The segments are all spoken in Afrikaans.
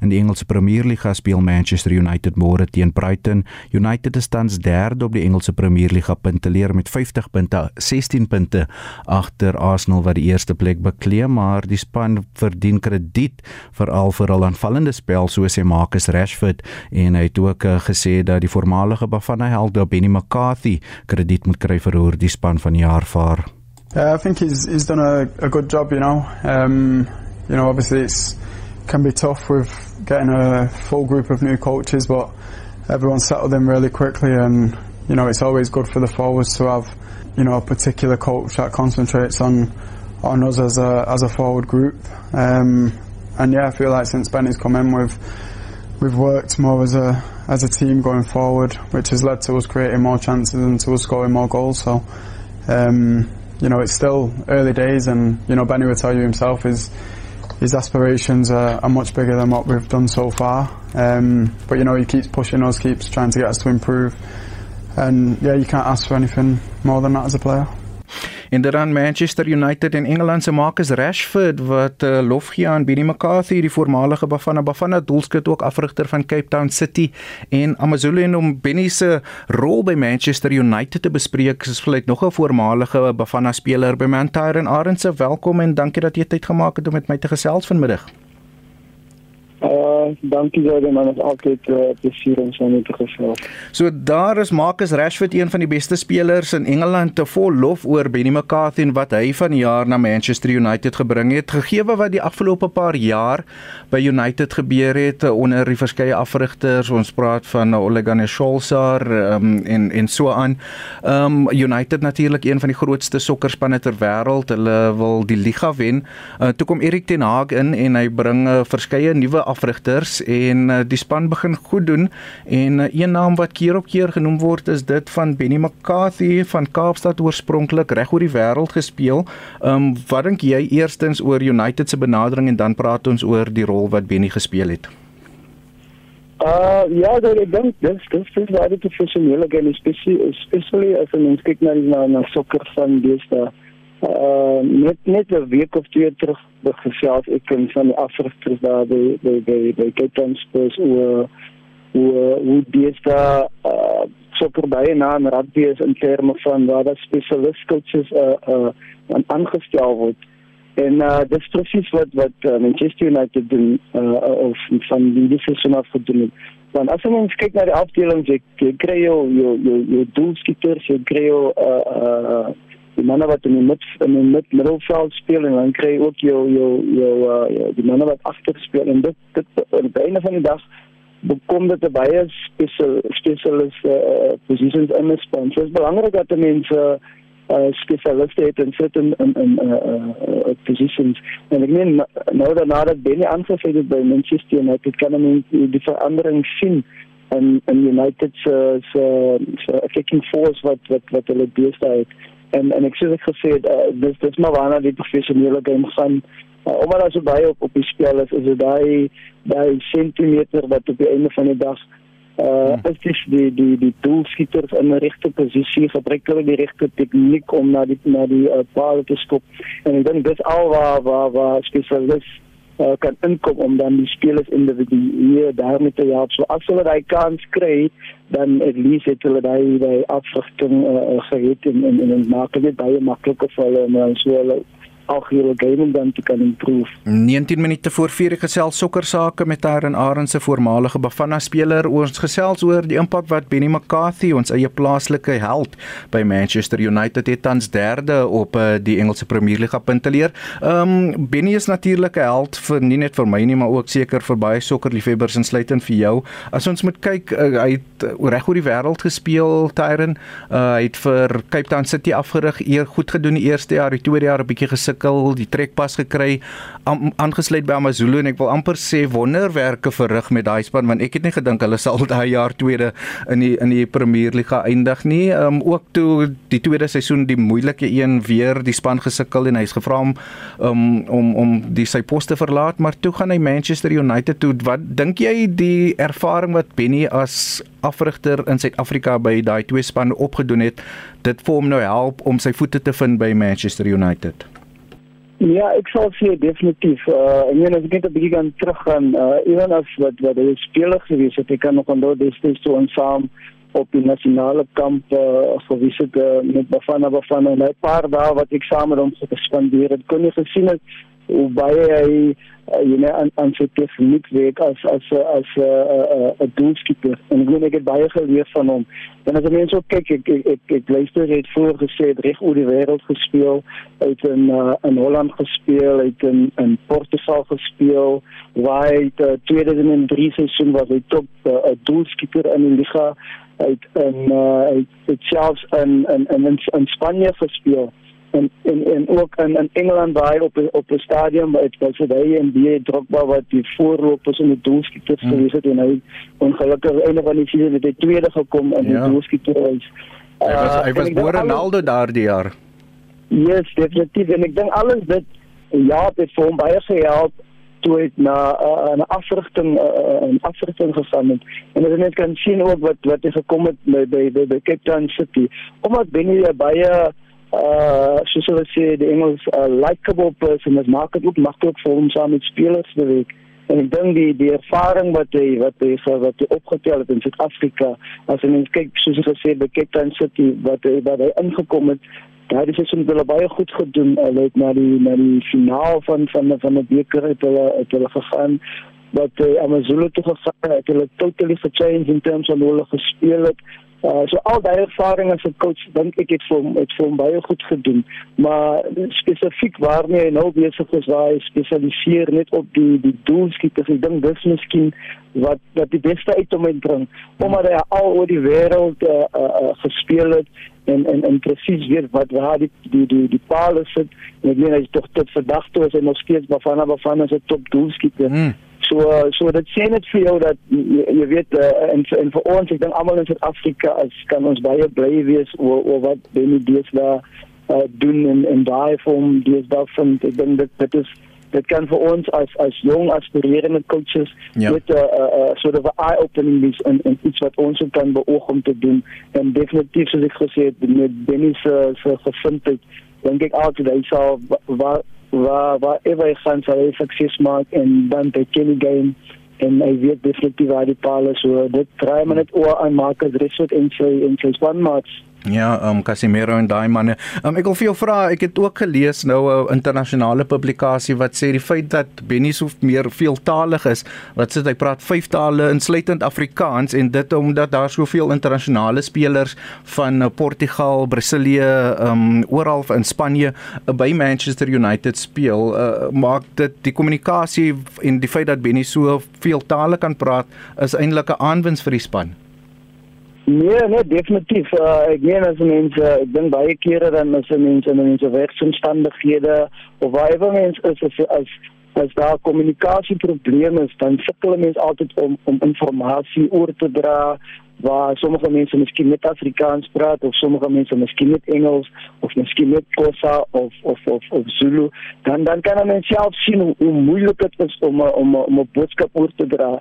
In die Engelse Premierliga speel Manchester United môre teen Brighton. United is tans derde op die Engelse Premierliga punteleer met 50 punte, 16 punte agter Arsenal wat die eerste plek bekleë, maar die span verdien krediet veral vir hul aanvallende spel soos hy Marcus Rashford en hy het ook uh, gesê dat die voormalige Bafana held Benny McCarthy krediet moet kry vir hoe die span van die jaar vaar. Yeah, I think he's he's done a, a good job. You know, um, you know, obviously it's can be tough with getting a full group of new coaches, but everyone settled in really quickly, and you know, it's always good for the forwards to have you know a particular coach that concentrates on on us as a as a forward group. Um, and yeah, I feel like since Benny's come in, we've we've worked more as a as a team going forward, which has led to us creating more chances and to us scoring more goals. So. Um, you know, it's still early days, and you know, Benny would tell you himself his his aspirations are, are much bigger than what we've done so far. Um, but you know, he keeps pushing us, keeps trying to get us to improve, and yeah, you can't ask for anything more than that as a player. En dan Manchester United en Engeland se Marcus Rashford wat uh, lof gee aan Benny McCarthy, die voormalige Bafana Bafana doelskut ook afrigter van Cape Town City en Amazulu en om Benny se rol by Manchester United te bespreek, is vlei nog 'n voormalige Bafana speler by Manchester en Arendse. Welkom en dankie dat jy tyd gemaak het om met my te gesels vanmiddag. Uh, dankie Jordan, man, is altyd uh, plesier om saam met te gesels. So daar is Marcus Rashford een van die beste spelers in Engeland te vol lof oor Benny McCarthy en wat hy van jaar na Manchester United gebring het. Gegee wat die afgelope paar jaar by United gebeur het uh, onder die verskeie afrigters, ons praat van Ole Gunnar Solskjaer um, en en so aan. Um United natuurlik een van die grootste sokkerspanne ter wêreld. Hulle wil die liga wen. Uh, toe kom Erik ten Hag in en hy bring uh, verskeie nuwe afrigters en uh, die span begin goed doen en uh, een naam wat keer op keer genoem word is dit van Benny McCarthy van Kaapstad oorspronklik reg oor die wêreld gespeel. Ehm um, wat dink jy eerstens oor United se benadering en dan praat ons oor die rol wat Benny gespeel het? Uh ja, dat ek dink dis dis is baie professioneel en spesiaal spesiaal as ons kyk na die na, na sokker van deesdae. Uh net net 'n week of twee terug gesels ek en van die afrigters daar by by by by Town Spurs oor oor hoe dis daar uh baie na en rugby is in terme van waar daar spesialist coaches uh uh aangestel word. En uh dis presies wat wat uh, Manchester United doen uh of van die seisoen af gedoen het. Want as ons kyk na die afdelings, jy, jy kry jou jou jou, jou doelskieters, jy kry jou uh uh die manne wat in die mid in die mid middelveld speel en dan kry ook jou jou jou uh jou, die manne wat agter speel en dit dit die einde van die dag bekom dit baie spesial spesialis uh, positions in die span. So dit is belangrik dat mense uh spesialiste het in certain in in uh, uh positions en ek meen nou dat nadat Benny aangevoer het by Manchester United kan men die verandering sien en en United se se attacking force wat wat wat hulle beeste het. En en ek sê ek gesê uh, dis dis maar waarna die professionele game gaan. Uh, omdat as jy baie op op die spel is is dit daai daai sentimeter wat op die einde van die dag uh hmm. is dis die die die doelskieters in 'n regte posisie gebruik hulle die regte tegniek om na die na die uh, paal te skop. En ek dink dis al waar waar waar spesialis uh, kan inkom om dan die spelers individueel daarmee te help. So as hulle daai kans kry dan at least het hulle daai daai afrigting uh, gehad en en en maak dit baie makliker vir hulle om so hulle algehele game dan te kan improve. 19 minute voor 4 gesels sokker sake met Aaron Arends se voormalige Bafana speler. Ons gesels oor die impak wat Benny McCarthy, ons eie plaaslike held by Manchester United het tans derde op uh, die Engelse Premierliga punteleer. Ehm um, Benny is natuurlik 'n held vir nie net vir my nie, maar ook seker vir baie sokkerliefhebbers insluitend vir jou. As ons moet kyk, uh, hy het uh, reg oor die wêreld gespeel, Tyron. Uh, hy het vir Cape Town City afgerig, eer goed gedoen die eerste jaar, die tweede jaar 'n bietjie gesukkel sukkel, die trekpas gekry, aangesluit by AmaZulu en ek wil amper sê wonderwerke verrig met daai span want ek het nie gedink hulle sal daai jaar tweede in die in die Premierliga eindig nie. Um ook toe die tweede seisoen die moeilike een weer die span gesukkel en hy's gevra om um, om om die sy pos te verlaat, maar toe gaan hy Manchester United toe. Wat dink jy die ervaring wat Benny as afrigter in Suid-Afrika by daai twee spanne opgedoen het, dit vir hom nou help om sy voete te vind by Manchester United? Ja, ek sal sê definitief. Uh en as ek net 'n bietjie kan teruggaan, uh ewen as wat wat hy speler gewees het, ek kan nog onthou destyds toe ons saam op die nasionale kamp uh, gewees het uh, met Bafana Bafana en 'n paar dae wat ek saam met hom gespandeer het, kon jy gesien het hoe baie hy uh, jy net aan aan sy tegniek werk as as as 'n uh, uh, uh, doelskieper. En ek weet ek het baie geleer van hom. En as mense ook kyk ek ek ek, ek luister het voor gesê het reg oor die wêreld gespeel, uit in uh, in Holland gespeel, uit in in Portugal gespeel, waar hy uh, 2003 seisoen was hy top 'n uh, doelskieper in die liga. Uit in uh, uit selfs in in in in Spanje gespeel en en en ook in in Engeland daai op op 'n stadion wat was dit hy en die Drogba wat die voorlopers in die doelskieters hmm. gewees het en hy ongelukkig einde van die season het hy tweede gekom in ja. die doelskieters. Hy was hy was uh, Ronaldo daardie jaar. Yes, definitief en ek dink alles dit ja, dit vir hom baie gehelp toe het na uh, 'n afrigting 'n uh, uh, afrigting gegaan het. En jy net kan sien ook wat wat het gekom het by by by Cape Town City. Omdat Benny baie uh soos hulle sê die Engels 'n uh, likable person is maak dit ook maklik vir hom saam met spelers te werk. En ek dink die die ervaring wat hy wat hy wat hy opgetel het in Suid-Afrika as jy kyk soos ek gesê by Cape Town City wat hy wat hy ingekom het daai ja, seisoen het hulle baie goed gedoen. Hulle het na die na die finaal van van van 'n beker het hulle het hulle gegaan. Wat hy uh, Amazulu toe gegaan het hulle totally changed in terms van hoe hulle gespeel het Uh, so al daai ervaring as 'n coach dink ek het vir hom het vir hom baie goed gedoen. Maar spesifiek waarmee hy nou besig is waar hy spesialiseer net op die die doelskieters ek dink dis miskien wat wat die beste uit hom uitbring omdat hy al oor die wêreld uh, uh, uh, gespeel het en en en presies weet wat waar die die die die paal is en ek meen hy is tog tot vandag toe is hy nog steeds Bafana Bafana is 'n top doelskieter mm. So so dit sê net vir jou dat jy, jy weet uh, en en vir ons ek dink almal in Suid-Afrika as kan ons baie bly wees oor oor wat Benny Dies daar uh, doen en en daai vorm Dies daar van ek dink dit dit is dit kan vir ons as as jong aspirerende coaches ja. met 'n uh, uh, uh, sort of eye opening is en en iets wat ons kan beoog om te doen en definitief soos ek gesê het met Benny se se gesindheid dink ek altyd hy sal waar waar waar hy gaan sal hy sukses maak en dan by Kenny game en hy weet definitief waar die paal is. So dit draai maar net oor aan Marcus Rashford en sy en sy span Ja, um Casemiro en daai manne. Um ek wil vir jou vra, ek het ook gelees nou 'n internasionale publikasie wat sê die feit dat Benny so meer veeltaalig is, wat sê hy praat vyf tale insluitend Afrikaans en dit omdat daar soveel internasionale spelers van uh, Portugal, Brasilië, um oral in Spanje uh, by Manchester United speel, uh, maak dit die kommunikasie en die feit dat Benny so veel tale kan praat is eintlik 'n aanwins vir die span. Nee, nee, definitief. Uh, ek meen as mense, ek dink baie kere dan as mense in mense werksomstandighede of waar mense is as as as daar kommunikasieprobleme is, dan sukkel mense altyd om om inligting oor te dra waar sommige mense miskien net Afrikaans praat of sommige mense miskien net Engels of miskien net Xhosa of of of of Zulu dan dan kan men self sien hoe, hoe moeilik dit is om om om 'n boodskap oor te dra.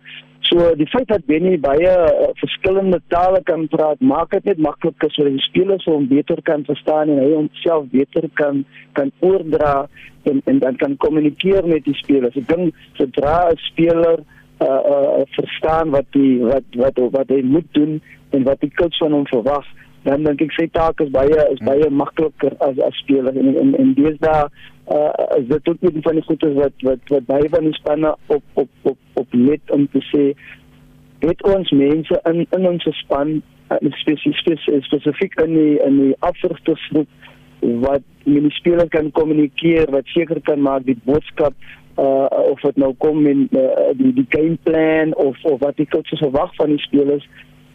So die feit dat Benny baie uh, verskillende tale kan praat, maak dit net makliker sodat die spelers hom beter kan verstaan en hy homself beter kan kan oordra en en dan kan kommunikeer met die spelers. Ek dink sodra 'n speler uh, uh verstaan wat die wat wat wat hy moet doen en wat die coach van hom verwag dan dink ek sy taak is baie is baie hmm. makliker as as speler en en en daar uh is dit ook nie van die goeie wat wat wat baie van die spanne op op op op net om te sê het ons mense in in ons span uh, spesifiek spesifiek in die in die afsigtersgroep wat met die speler kan kommunikeer wat seker kan maak die boodskap uh of dit nou kom in uh, die die game plan of of wat die coaches verwag van die spelers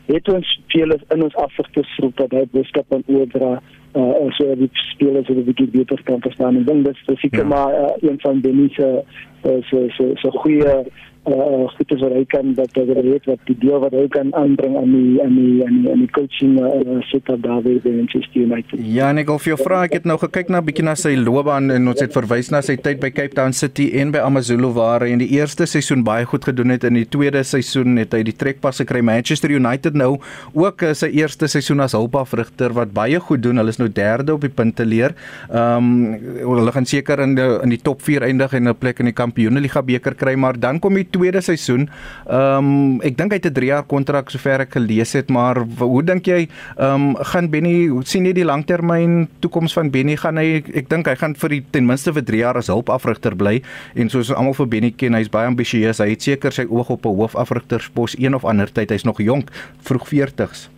het ons spelers in ons afsigtersgroep dat hy boodskap kan oordra uh en so die spelers het 'n bietjie beter kan verstaan en dink dis seker ja. maar uh, een van die mense uh, so so so goeie uh goed is wat hy kan dat hy weet wat die deel wat hy kan aanbring aan die aan die aan die, aan die coaching uh, setup daar by Manchester United. Ja, en ek wil jou vra, ek het nou gekyk na bietjie na sy loopbaan en ons het verwys na sy tyd by Cape Town City en by AmaZulu waar hy in die eerste seisoen baie goed gedoen het en in die tweede seisoen het hy die trekpas gekry Manchester United nou ook uh, sy eerste seisoen as hulpafrigter wat baie goed doen. Hulle is nou derde op die punteleer. Ehm um, hulle gaan seker in die, in die top 4 eindig en 'n plek in die Kampioenligga beker kry, maar dan kom die tweede seisoen. Ehm um, ek dink hy het 'n 3 jaar kontrak sover ek gelees het, maar hoe dink jy ehm um, gaan Benny sien jy die langtermyn toekoms van Benny gaan hy ek dink hy gaan vir die ten minste vir 3 jaar as hulpafrigter bly en soos almal vir Benny ken, hy's baie ambisieus. Hy het seker sy oog op 'n hoofafrigterspos een of ander tyd. Hy's nog jonk, vroeg 40s.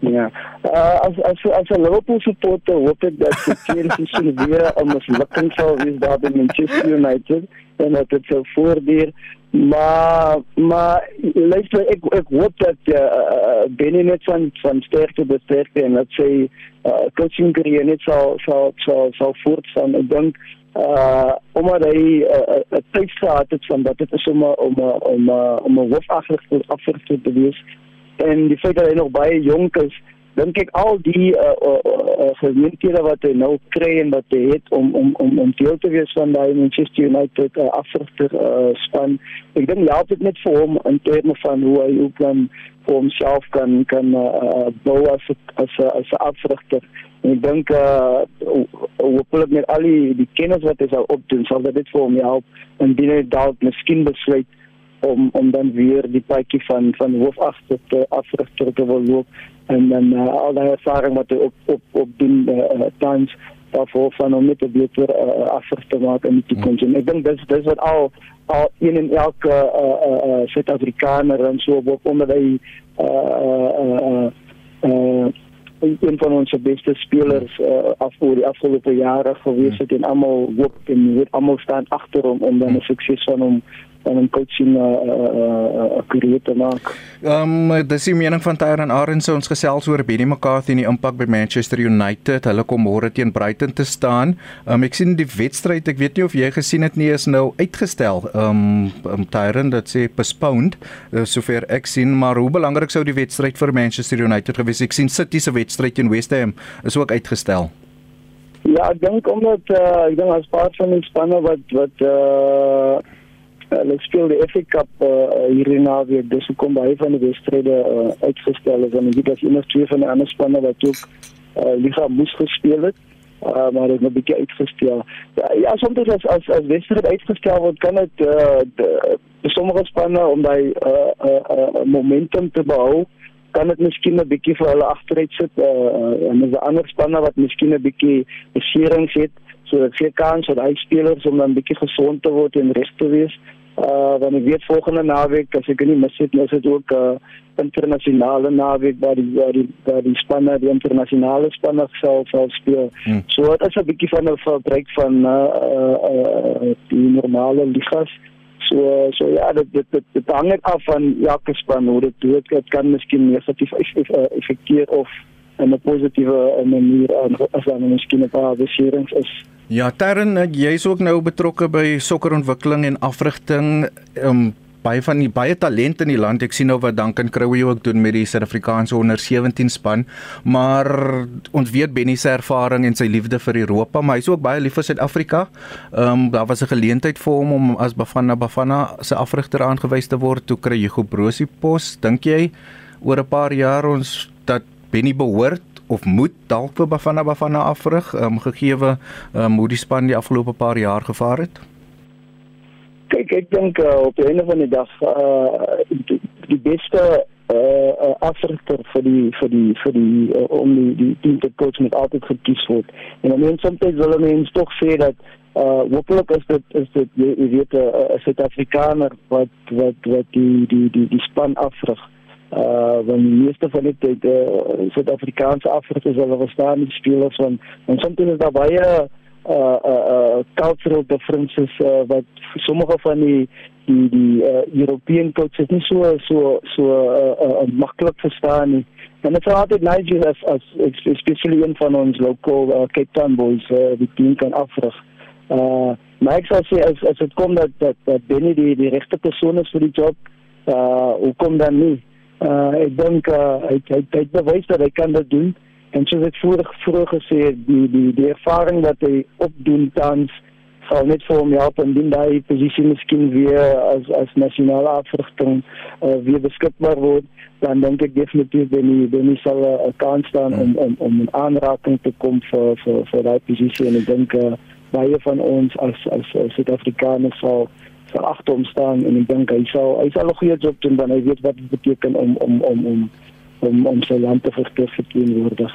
Ja. Uh, as as as 'n Liverpool supporter hoop ek dat die tweede seisoen weer 'n mislukking sal wees daar by Manchester United en dat dit sou voortduur. Maar maar luister ek ek hoop dat uh, uh Benny net van van sterkte tot sterkte en dat sy uh, coaching carrière net sal sal sal sal voortgaan. Ek dink uh omdat hy 'n uh, tyd gehad het van dat dit is om om om om 'n hoofagter afgerigter te wees en die feit dat hy nog baie jonk is dink ek al die uh, uh, uh, geleenthede wat hy nou kry en wat hy het om om om om deel te wees van daai Manchester United uh, afrigter uh, span. Ek dink ja, dit net vir hom in terme van hoe hy ook dan vir homself kan kan uh, bou as as as 'n afrigter. En ek dink uh hopelik met al die die kennis wat hy sal opdoen, sal dit vir hom help indien hy dalk miskien besluit om om dan weer die paadjie van van hoofagter te afrigter te wil loop en dan uh, al die ervaring wat hy op op op doen uh, tans daarvoor van om net 'n beter uh, afrig te maak in die toekoms. Hmm. Ek dink dis dis wat al al een en elke uh, uh, uh, Suid-Afrikaner en so op onder hy uh, uh, uh, uh, een van ons beste spelers uh, af voor die afgelope jare gewees het en almal hoop en almal staan agter hom om dan 'n sukses van hom om 'n coaching 'n uh, uh, uh, karier te maak. Ehm um, dis die mening van Tyron Arends ons gesels oor Benny McCarthy en die impak by Manchester United. Hulle kom môre teen Brighton te staan. Ehm um, ek sien die wedstryd, ek weet nie of jy gesien het nie, is nou uitgestel. Ehm um, um, Tyron dat sê postponed uh, sover ek sien, maar hoe belangrik sou die wedstryd vir Manchester United gewees? Ek sien City se wedstryd teen West Ham is ook uitgestel. Ja, ek dink omdat uh, ek dink as part van die spanne wat wat uh hulle speel die FA Cup uh, hier in naweek. Dis hoekom baie van die wedstryde uh, uitgestel is. En dit is iemand twee van die ander spanne wat ook uh, liga moes gespeel het uh, maar is 'n bietjie uitgestel. Ja, ja soms as as as wedstryd uitgestel word kan dit uh, sommige spanne om daai uh, uh, uh, momentum te behou kan dit miskien 'n bietjie vir hulle agteruit sit uh, en is 'n ander spanne wat miskien 'n bietjie beserings het so dit gee kans vir daai spelers om dan bietjie gesond te word en rus te wees uh dan ek weet volgende naweek as ek nie mis het is dit ook 'n uh, internasionale naweek waar die waar die, waar die spanne die internasionale spanne sal sal speel. Hmm. So dit is 'n bietjie van 'n verbruik van uh, uh, uh die normale ligas. So so ja, dit dit dit, dit hang af van elke span hoe dit dit, dit kan miskien negatief effekteer of in 'n positiewe manier as dan miskien 'n paar beserings is. Ja, Terren, jy's ook nou betrokke by sokkerontwikkeling en afrigting. Um baie van die baie talent in die land. Ek sien nou wat Duncan Crowe ook doen met die Suid-Afrikaanse onder 17 span, maar ons weet Benny se ervaring en sy liefde vir Europa, maar hy's ook baie lief vir Suid-Afrika. Ehm um, daar was 'n geleentheid vir hom om as Bafana Bafana se afrigter aangewys te word. Toe kry Hugo Brosie pos. Dink jy oor 'n paar jaar ons Benny behoort of moet dalk vir Bafana Bafana afrig, um, gegeewe um, hoe die span die afgelope paar jaar gevaar het? Kyk, ek dink uh, op die einde van die dag uh, die, die beste uh, afrigter vir die vir die vir die uh, om die die team te coach met altyd gekies word. En dan mens soms wil mense tog sê dat uh hopelik is dit is dit jy weet 'n Suid-Afrikaner wat wat wat die die die die span afrig uh want die meeste van dit het uh, Suid-Afrikaanse afrigters hulle verstaan die spelers van en soms is daar baie uh uh uh cultural differences uh, wat sommige van die die die uh, European coaches nie so so so uh, uh, maklik verstaan nie en dit is altyd nice as as especially in van ons local uh, Cape Town boys uh, die team kan afrig Uh maar ek sou sê as as dit kom dat dat, dat Benny die die regte persoon is vir die job, uh hoekom dan nie? Uh ek dink uh, hy hy hy het bewys dat hy kan dit doen. En soos ek vroeër vroeër gesê het, die die die ervaring wat hy opdoen tans sal net vir hom help dan daai posisie miskien weer as as nasionale afrigting uh, weer beskikbaar word. Dan dink ek definitief ben hy ben hy sal 'n uh, kans staan om om om 'n aanraking te kom vir vir vir daai posisie. En ek dink uh, baie van ons as as Suid-Afrikaners sal agter hom staan en ek dink hy sal hy sal 'n goeie job doen want hy weet wat dit beteken om om om om om om sy land te verteenwoordig.